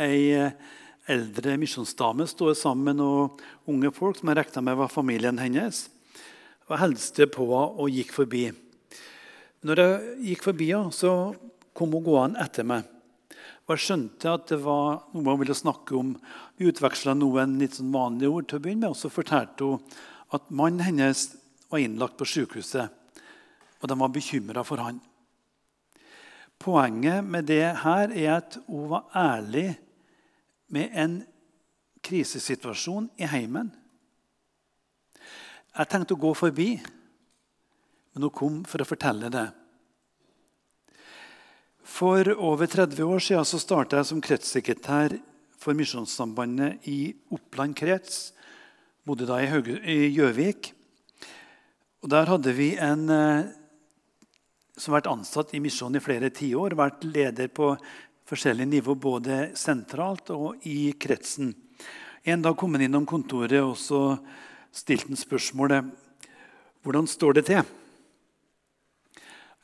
ei eldre misjonsdame stå sammen med noen unge folk som jeg regna med var familien hennes. Jeg hilste på henne og gikk forbi. Når jeg gikk forbi henne, så kom hun gående etter meg. Og Jeg skjønte at det var noe hun ville snakke om. Vi utveksla noen litt sånn vanlige ord til å begynne med, og så fortalte hun at mannen hennes var innlagt på sykehuset, og de var bekymra for han. Poenget med det her er at hun var ærlig med en krisesituasjon i heimen. Jeg tenkte å gå forbi, men hun kom for å fortelle det. For over 30 år siden så starta jeg som kretssekretær for Misjonssambandet i Oppland krets. Bodde da i Gjøvik. Og Der hadde vi en eh, som har vært ansatt i misjonen i flere tiår. Vært leder på forskjellige nivå, både sentralt og i kretsen. En dag kom han innom kontoret og så stilte han spørsmålet hvordan står det til.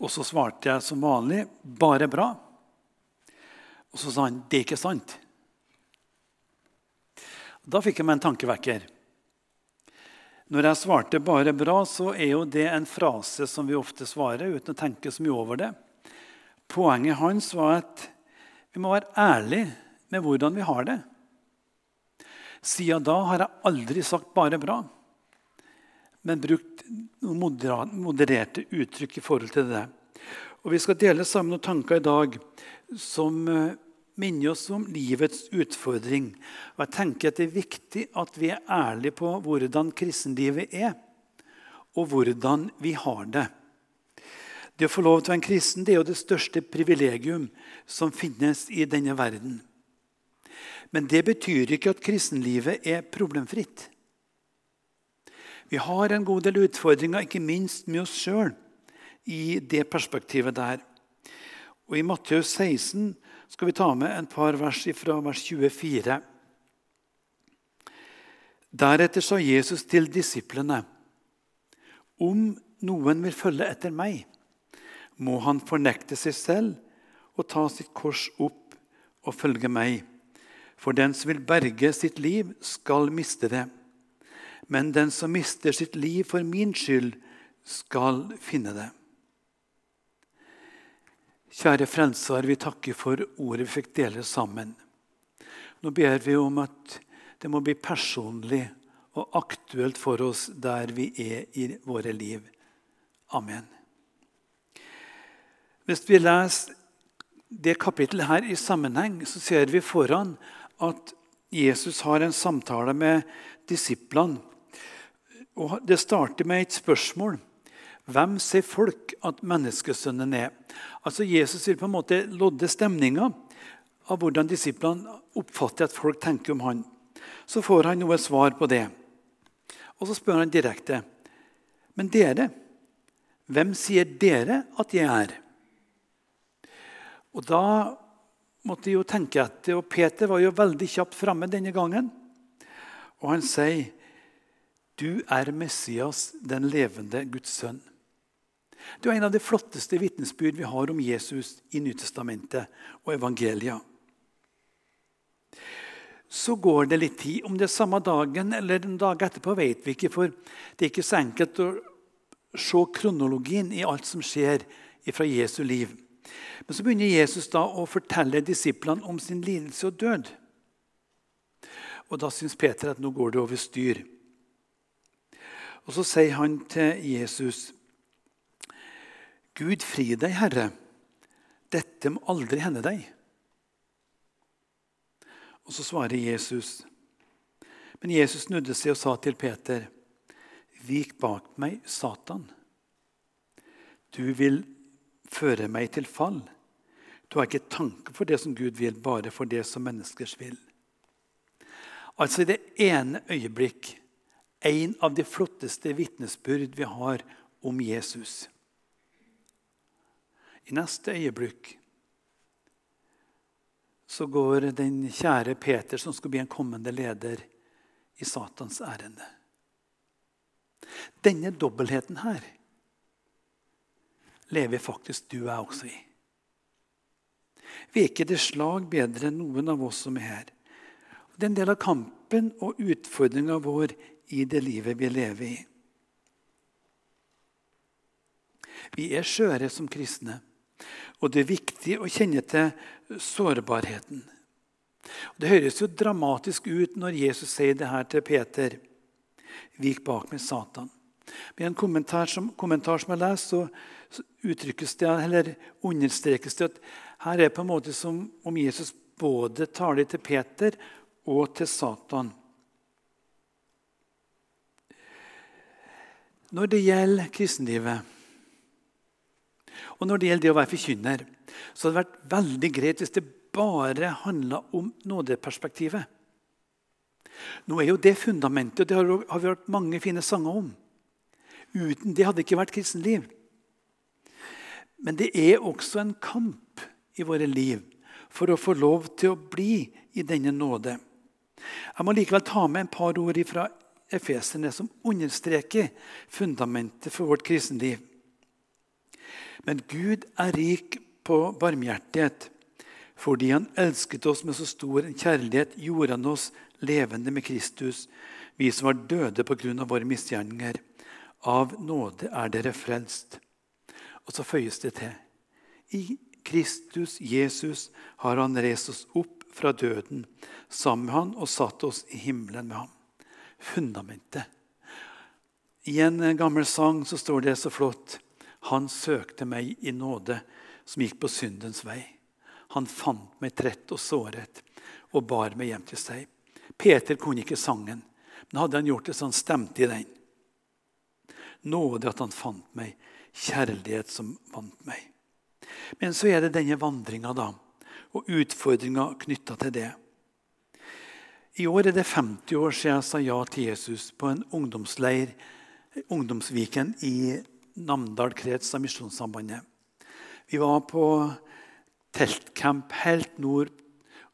Og så svarte jeg som vanlig bare bra. Og så sa han det er ikke sant. Da fikk jeg meg en tankevekker. Når jeg svarte bare bra, så er jo det en frase som vi ofte svarer uten å tenke så mye over det. Poenget hans var at vi må være ærlige med hvordan vi har det. Siden da har jeg aldri sagt 'bare bra', men brukt noen modererte uttrykk i forhold til det. Og Vi skal dele sammen noen tanker i dag som eh, minner oss om livets utfordring. Og jeg tenker at Det er viktig at vi er ærlige på hvordan kristenlivet er, og hvordan vi har det. Det å få lov til å være en kristen det er jo det største privilegium som finnes i denne verden. Men det betyr ikke at kristenlivet er problemfritt. Vi har en god del utfordringer, ikke minst med oss sjøl, i det perspektivet der. Og I Matteus 16 skal vi ta med en par vers fra vers 24. Deretter sa Jesus til disiplene.: Om noen vil følge etter meg, må han fornekte seg selv og ta sitt kors opp og følge meg. For den som vil berge sitt liv, skal miste det. Men den som mister sitt liv for min skyld, skal finne det. Kjære Frelser, vi takker for ordet vi fikk dele sammen. Nå ber vi om at det må bli personlig og aktuelt for oss der vi er i våre liv. Amen. Hvis vi leser det kapittelet her i sammenheng, så ser vi foran at Jesus har en samtale med disiplene. Og Det starter med et spørsmål. Hvem sier folk at menneskesønnen er? Altså Jesus vil på en måte lodde stemninga av hvordan disiplene oppfatter at folk tenker om han. Så får han noe svar på det. Og så spør han direkte. Men dere, hvem sier dere at jeg er? Og Da måtte de jo tenke etter, og Peter var jo veldig kjapt framme denne gangen. Og han sier, 'Du er Messias, den levende Guds sønn'. Det er en av de flotteste vitnesbyrd vi har om Jesus i Nytestamentet og evangelia. Så går det litt tid. Om det er samme dagen eller en dag etterpå, vet vi ikke. For det er ikke så enkelt å se kronologien i alt som skjer fra Jesu liv. Men så begynner Jesus da å fortelle disiplene om sin lidelse og død. Og Da syns Peter at nå går det over styr. Og Så sier han til Jesus Gud fri deg, Herre. Dette må aldri hende deg. Og Så svarer Jesus. Men Jesus snudde seg og sa til Peter, Vik bak meg, Satan. Du vil føre meg til fall. Du har ikke tanke for det som Gud vil, bare for det som menneskers vil. Altså i det ene øyeblikk en av de flotteste vitnesbyrd vi har om Jesus. I neste øyeblikk så går den kjære Peter, som skal bli en kommende leder, i Satans ærende. Denne dobbeltheten her lever faktisk du jeg også i. Vi er ikke det slag bedre enn noen av oss som er her. Det er en del av kampen og utfordringa vår i det livet vi lever i. Vi er skjøre som kristne, og det er viktig å kjenne til sårbarheten. Det høres jo dramatisk ut når Jesus sier det her til Peter. Vik bak med Satan. Med en kommentar som, kommentar som jeg leser, så uttrykkes det, eller understrekes det at her er det på en måte som om Jesus både taler til Peter og til Satan. Når det gjelder kristenlivet, og når det gjelder det å være forkynner, så hadde det vært veldig greit hvis det bare handla om nådeperspektivet. Nå er jo det fundamentet, og det har vi hørt mange fine sanger om. Uten det hadde det ikke vært kristenliv. Men det er også en kamp i våre liv for å få lov til å bli i denne nåde. Jeg må likevel ta med en par ord fra efeserne som understreker fundamentet for vårt kristenliv. Men Gud er rik på barmhjertighet. Fordi han elsket oss med så stor kjærlighet, gjorde han oss levende med Kristus, vi som var døde pga. våre misgjerninger. Av nåde er dere frelst. Og så føyes det til. I Kristus, Jesus, har han reist oss opp fra døden sammen med han og satt oss i himmelen med ham. Fundamentet. I en gammel sang så står det så flott Han søkte meg i nåde, som gikk på syndens vei. Han fant meg trett og såret og bar meg hjem til seg. Peter kunne ikke sangen, men hadde han gjort det, så han stemte i den. Nåde at han fant meg, kjærlighet som vant meg. Men så er det denne vandringa og utfordringa knytta til det. I år er det 50 år siden jeg sa ja til Jesus på en ungdomsleir, ungdomsviken i Namdal krets av Misjonssambandet. Vi var på teltcamp helt nord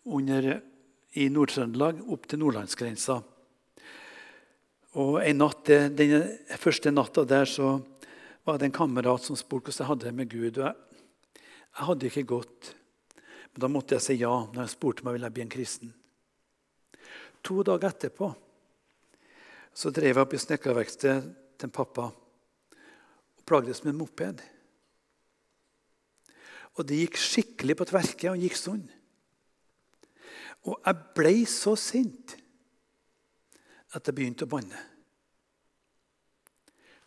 under, i Nord-Trøndelag, opp til nordlandsgrensa. Og en natt, Den første natta der så var det en kamerat som spurte hvordan jeg hadde det med Gud. Og jeg, jeg hadde ikke gått. Men da måtte jeg si ja når han spurte meg om jeg ville bli en kristen. To dager etterpå så drev jeg opp i snekkerverkstedet til pappa og plagdes med en moped. Og det gikk skikkelig på tverke og gikk sånn. Og jeg ble så sint at jeg begynte å banne.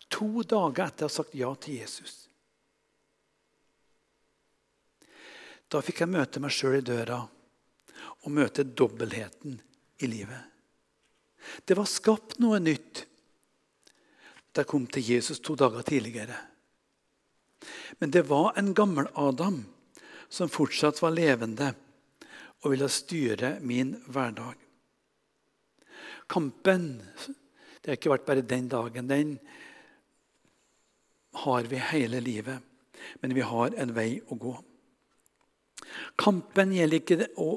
To dager etter å ha sagt ja til Jesus. Da fikk jeg møte meg sjøl i døra og møte dobbeltheten i livet. Det var skapt noe nytt da jeg kom til Jesus to dager tidligere. Men det var en gammel Adam som fortsatt var levende og ville styre min hverdag. Kampen det har ikke vært bare den dagen. Den har vi hele livet. Men vi har en vei å gå. Kampen gjelder ikke å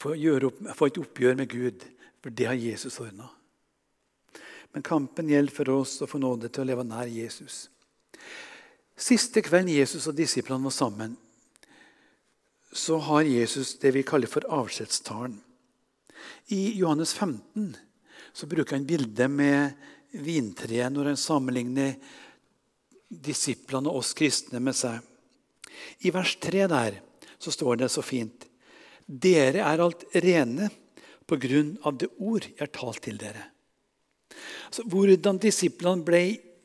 få, opp, få et oppgjør med Gud, for det har Jesus ordna. Men kampen gjelder for oss å få nåde til å leve nær Jesus. Siste kvelden Jesus og disiplene var sammen, så har Jesus det vi kaller for avskjedstalen. I Johannes 15 så bruker han bildet med vintreet når han sammenligner disiplene og oss kristne med seg. I vers 3 der så står det så fint Dere er alt rene på grunn av det ord jeg har talt til dere. Så hvordan disiplene ble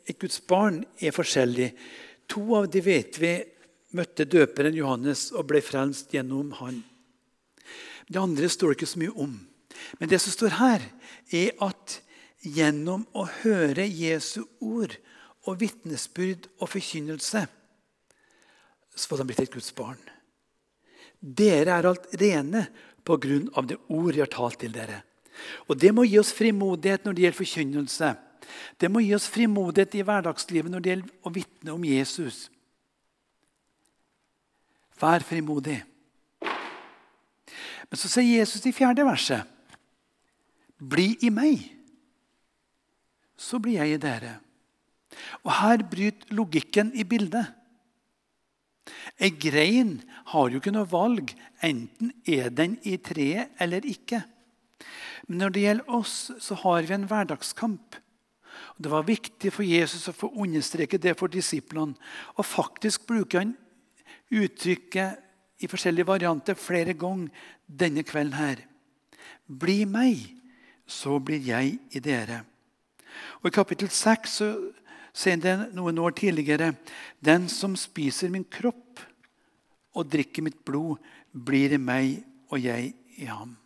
et Guds barn, er forskjellig. To av de vet vi møtte døperen Johannes og ble frelst gjennom han. Det andre står det ikke så mye om. Men det som står her, er at gjennom å høre Jesu ord og vitnesbyrd og forkynnelse, så får de blitt et Guds barn. Dere er alt rene på grunn av det ord jeg har talt til dere. Og Det må gi oss frimodighet når det gjelder forkynnelse. Det må gi oss frimodighet i hverdagslivet når det gjelder å vitne om Jesus. Vær frimodig. Men så sier Jesus i fjerde verset Bli i meg, så blir jeg i dere. Og Her bryter logikken i bildet. Ei grein har jo ikke noe valg. Enten er den i treet eller ikke. Men når det gjelder oss, så har vi en hverdagskamp. Det var viktig for Jesus å få understreke det for disiplene. Og faktisk bruker han uttrykket i forskjellige varianter flere ganger denne kvelden her. Bli meg, så blir jeg i dere. Og I kapittel 6 så sier det noen år tidligere Den som spiser min kropp og drikker mitt blod, blir i meg og jeg i ham.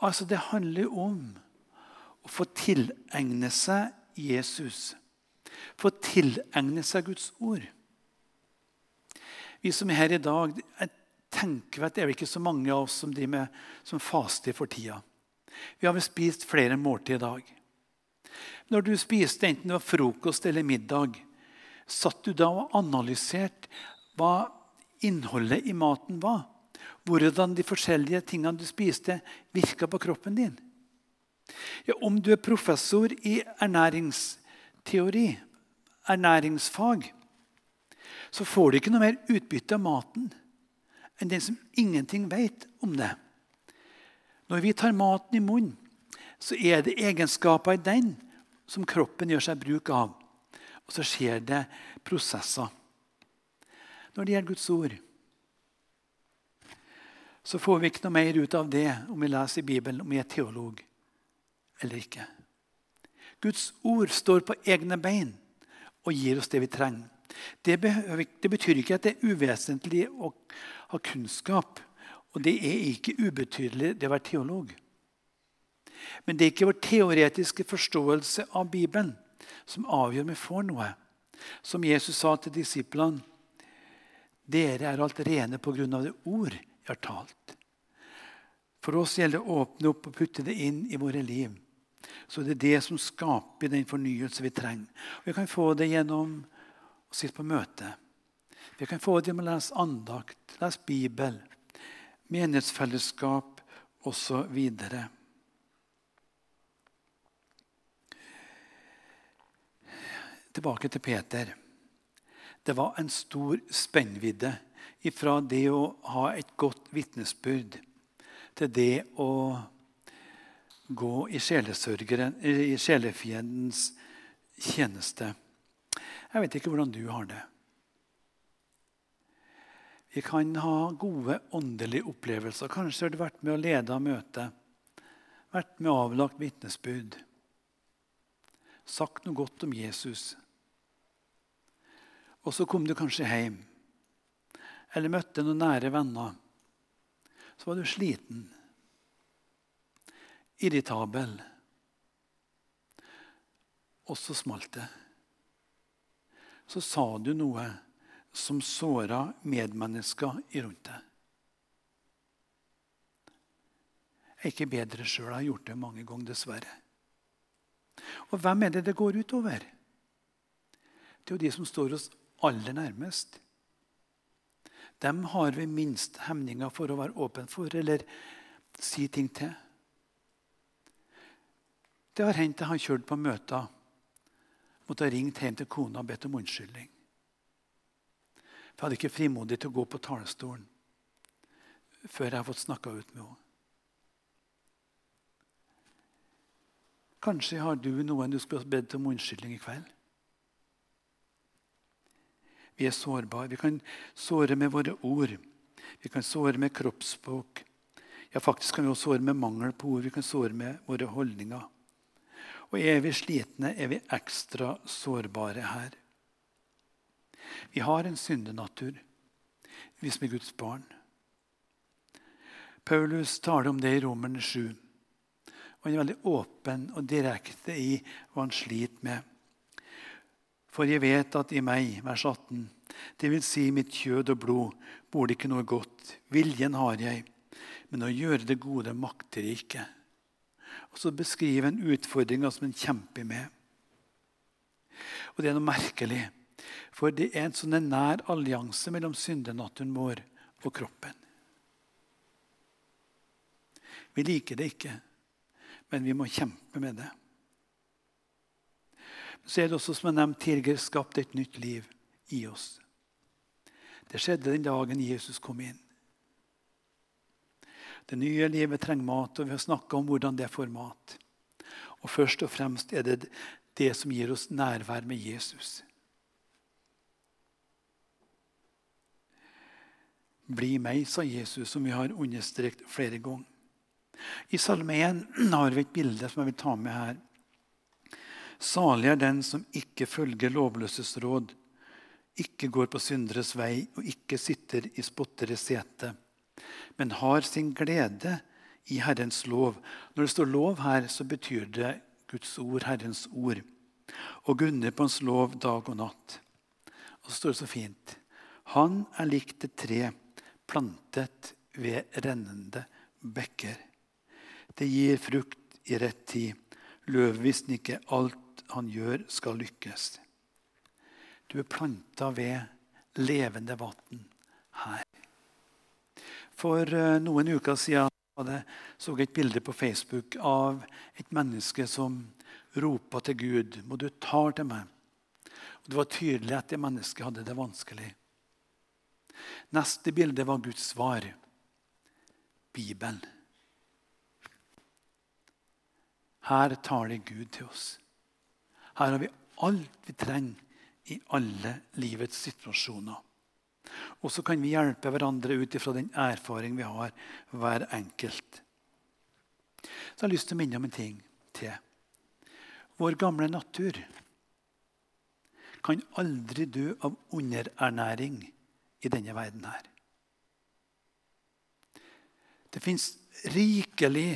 Altså, Det handler om å få tilegne seg Jesus. Få tilegne seg Guds ord. Vi som er her i dag, jeg tenker at det er ikke så mange av oss som driver med som faster for tida. Vi har vel spist flere måltid i dag. Når du spiste enten det var frokost eller middag, satt du da og analyserte hva innholdet i maten var? Hvordan de forskjellige tingene du spiste, virka på kroppen din? Ja, om du er professor i ernæringsteori, ernæringsfag, så får du ikke noe mer utbytte av maten enn den som ingenting vet om det. Når vi tar maten i munnen, så er det egenskaper i den som kroppen gjør seg bruk av. Og så skjer det prosesser. Når det gjelder Guds ord, så får vi ikke noe mer ut av det om vi leser i Bibelen om vi er teolog eller ikke. Guds ord står på egne bein og gir oss det vi trenger. Det, betyr ikke at det er uvesentlig å ha kunnskap. Og det er ikke ubetydelig det å være teolog. Men det er ikke vår teoretiske forståelse av Bibelen som avgjør om vi får noe. Som Jesus sa til disiplene dere er alt rene pga. det ord jeg har talt. For oss gjelder det å åpne opp og putte det inn i våre liv. Så det er det som skaper den fornyelse vi trenger. Og Vi kan få det gjennom å sitte på møte. Vi kan få det gjennom å lese andakt, lese Bibel, menighetsfellesskap osv. Tilbake til Peter. Det var en stor spennvidde fra det å ha et godt vitnesbyrd til det å gå i, i sjelefiendens tjeneste. Jeg vet ikke hvordan du har det. Vi kan ha gode åndelige opplevelser. Kanskje har du vært med å lede møte, vært med å avlagt vitnesbyrd, sagt noe godt om Jesus. Og så kom du kanskje hjem eller møtte noen nære venner. Så var du sliten, irritabel. Og så smalt det. Så sa du noe som såra medmennesker rundt deg. Jeg er ikke bedre sjøl. Jeg har gjort det mange ganger, dessverre. Og hvem er det det går utover? Det er jo de som står oss aller nærmest. Dem har vi minst hemninger for å være åpen for eller si ting til. Det har hendt jeg har kjørt på møter, måtte ha ringt hjem til kona og bedt om unnskyldning. For jeg hadde ikke frimodig til å gå på talerstolen før jeg har fått snakka ut med henne. Kanskje har du noen du skulle bedt om unnskyldning i kveld? Vi er sårbare. Vi kan såre med våre ord. Vi kan såre med kroppsspråk. Ja, faktisk kan vi også såre med mangel på ord. Vi kan såre med våre holdninger. Og er vi slitne, er vi ekstra sårbare her. Vi har en syndenatur, vi som er Guds barn. Paulus taler om det i Romerne 7. Og Han er veldig åpen og direkte i hva han sliter med. For jeg vet at i meg, vers 18, det vil si mitt kjød og blod, bor det ikke noe godt. Viljen har jeg, men å gjøre det gode makter jeg ikke. Og så beskriver han utfordringa som han kjemper med. Og det er noe merkelig, for det er en sånn nær allianse mellom syndenaturen vår og kroppen. Vi liker det ikke, men vi må kjempe med det så er det også som jeg nevnte tidligere, skapt et nytt liv i oss. Det skjedde den dagen Jesus kom inn. Det nye livet trenger mat, og vi har snakka om hvordan det får mat. Og først og fremst er det det som gir oss nærvær med Jesus. Bli meg, sa Jesus, som vi har understreket flere ganger. I Salme 1 har vi et bilde som jeg vil ta med her. Salig er den som ikke følger lovløses råd, ikke går på synderes vei og ikke sitter i spotteres sete, men har sin glede i Herrens lov. Når det står lov her, så betyr det Guds ord, Herrens ord. Og gunner på hans lov dag og natt. Og så står det så fint. Han er likt et tre plantet ved rennende bekker. Det gir frukt i rett tid. Løvet ikke alt han gjør, skal lykkes. Du er planta ved levende vann her. For eh, noen uker siden så jeg et bilde på Facebook av et menneske som ropa til Gud. 'Må du ta til meg.' Og Det var tydelig at det mennesket hadde det vanskelig. Neste bilde var Guds svar Bibelen. Her taler Gud til oss. Her har vi alt vi trenger i alle livets situasjoner. Og så kan vi hjelpe hverandre ut ifra den erfaring vi har, hver enkelt. Så jeg har lyst til å minne om en ting til. Vår gamle natur kan aldri dø av underernæring i denne verden her. Det fins rikelig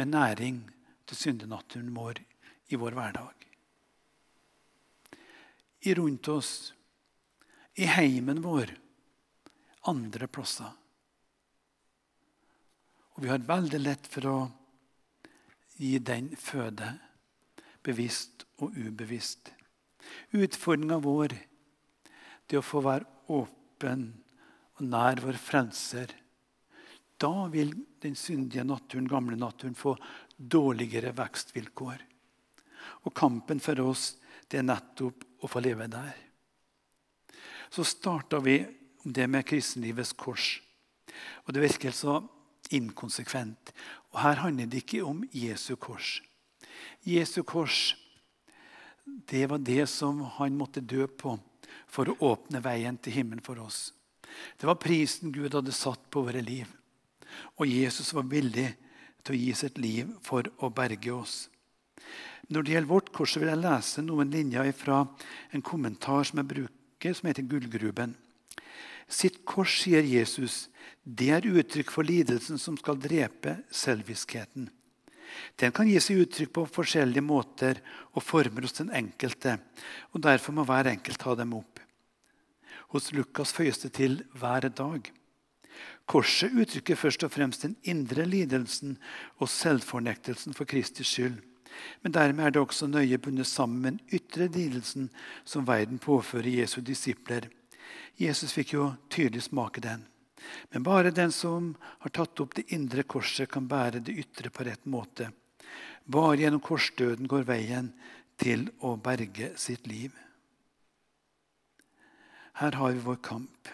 med næring til syndenaturen vår i vår hverdag. I rundt oss, i heimen vår, andre plasser. Og vi har veldig lett for å gi den føde, bevisst og ubevisst. Utfordringa vår det å få være åpen og nær vår frelser. Da vil den syndige naturen, gamle naturen få dårligere vekstvilkår. Og kampen for oss det er nettopp å få leve der. Så starta vi det med kristenlivets kors. Og Det virker så inkonsekvent. Og Her handler det ikke om Jesu kors. Jesu kors det var det som han måtte dø på for å åpne veien til himmelen for oss. Det var prisen Gud hadde satt på våre liv. Og Jesus var villig til å gi sitt liv for å berge oss. Når det gjelder vårt kors, vil jeg lese noen linjer fra en kommentar som jeg bruker, som heter Gullgruben. Sitt kors, sier Jesus, det er uttrykk for lidelsen som skal drepe selviskheten. Den kan gi seg uttrykk på forskjellige måter og former hos den enkelte. og Derfor må hver enkelt ta dem opp. Hos Lukas føyes det til 'hver dag'. Korset uttrykker først og fremst den indre lidelsen og selvfornektelsen for Kristi skyld. Men dermed er det også nøye bundet sammen med den ytre lidelsen som verden påfører Jesu disipler. Jesus fikk jo tydelig smake den. Men bare den som har tatt opp det indre korset, kan bære det ytre på rett måte. Bare gjennom korsdøden går veien til å berge sitt liv. Her har vi vår kamp.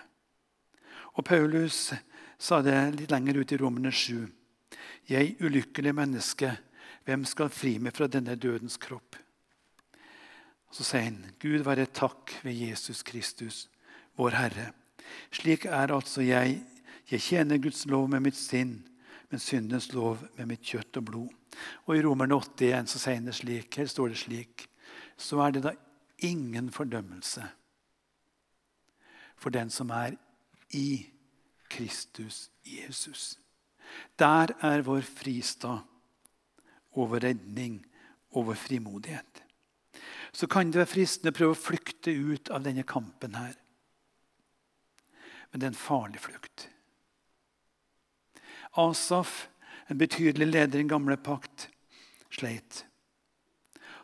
Og Paulus sa det litt lenger ut i Romerne 7. Jeg, ulykkelig menneske, hvem skal fri meg fra denne dødens kropp? Og Så sier han, Gud være takk ved Jesus Kristus, vår Herre. Slik er altså jeg. Jeg tjener Guds lov med mitt sinn, men syndens lov med mitt kjøtt og blod. Og I Romerne 81 så sier han det slik, her står det slik. Så er det da ingen fordømmelse for den som er i Kristus Jesus. Der er vår fristad og vår redning og vår frimodighet. Så kan det være fristende å prøve å flykte ut av denne kampen her. Men det er en farlig flukt. Asaf, en betydelig leder i den gamle pakt, sleit.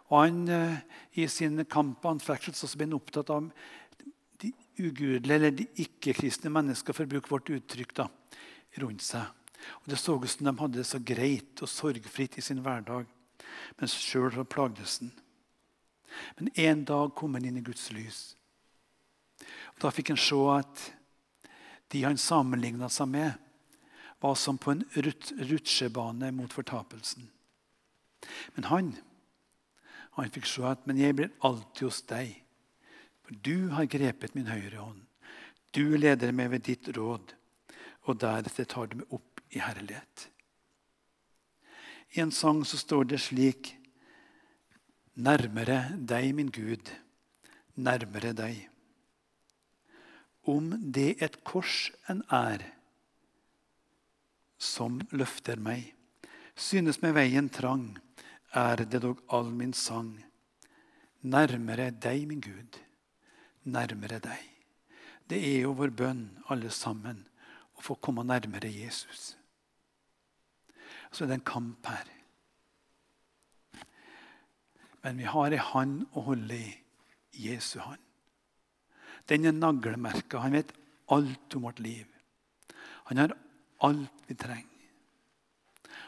Og han, eh, I sin kamp og anfektelse ble han opptatt av ugudelige eller ikke-kristne mennesker, for å bruke vårt uttrykk, da, rundt seg. Og Det så ut som de hadde det så greit og sorgfritt i sin hverdag, mens sjøl plagdes han. Men en dag kom han inn i Guds lys. Og Da fikk han se at de han sammenligna seg med, var som på en rutsjebane mot fortapelsen. Men han, han fikk se at men jeg blir alltid hos deg. For du har grepet min høyre hånd. Du leder meg ved ditt råd, og deretter tar du meg opp i herlighet. I en sang så står det slik Nærmere deg, min Gud, nærmere deg. Om det et kors en er som løfter meg, synes med veien trang, er det dog all min sang. Nærmere deg, min Gud, nærmere deg. Det er jo vår bønn, alle sammen, å få komme nærmere Jesus. Så det er en kamp her. Men vi har ei hand å holde i. Jesu hand. Den er naglemerka. Han vet alt om vårt liv. Han har alt vi trenger.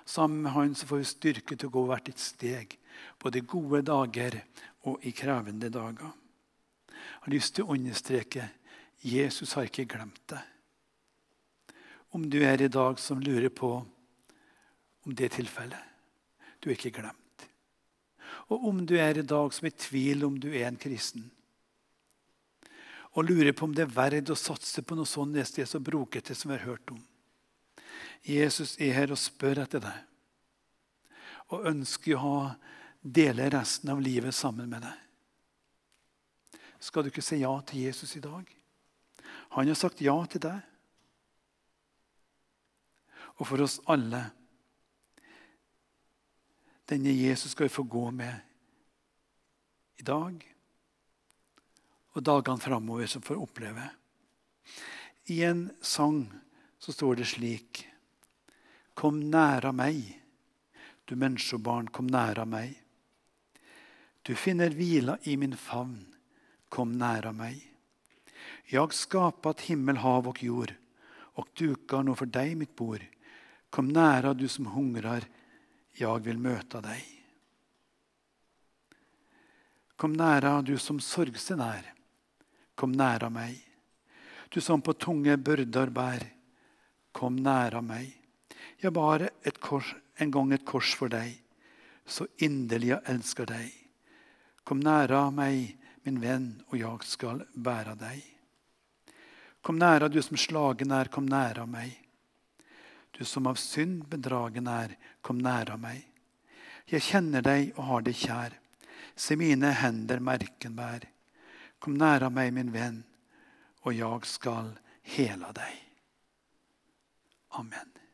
Sammen med han så får vi styrke til å gå hvert et steg, både i gode dager og i krevende dager. Har lyst til å understreke Jesus har ikke glemt deg. Om du er i dag som lurer på om det er tilfellet du er ikke glemt. Og om du er i dag som er i tvil om du er en kristen, og lurer på om det er verdt å satse på noe sånt det er så brokete som vi har hørt om. Jesus er her og spør etter deg, og ønsker å dele resten av livet sammen med deg. Skal du ikke si ja til Jesus i dag? Han har sagt ja til deg. Og for oss alle denne Jesus skal vi få gå med i dag og dagene framover, som får oppleve. I en sang så står det slik Kom næra meg, du menneskebarn, kom næra meg. Du finner hvila i min favn, kom næra meg. Jag skapat himmel, hav og jord, og dukar nu for deg mitt bord. Kom næra, du som hungrar, jag vill möta dig. Kom nära, du som sorgsen är. Kom nära mig. Du som på tunge börder bär. Kom nära mig. Jag bar ett kors, en gång ett kors för dig. Så inderlig jag älskar dig. Kom nära mig, min venn, og jeg skal bære deg. Kom næra, du som slagen er, kom næra meg. Du som av synd bedragen er, kom næra meg. Jeg kjenner deg og har deg kjær. Se mine hender merken bær. Kom næra meg, min venn, og jeg skal hela deg. Amen.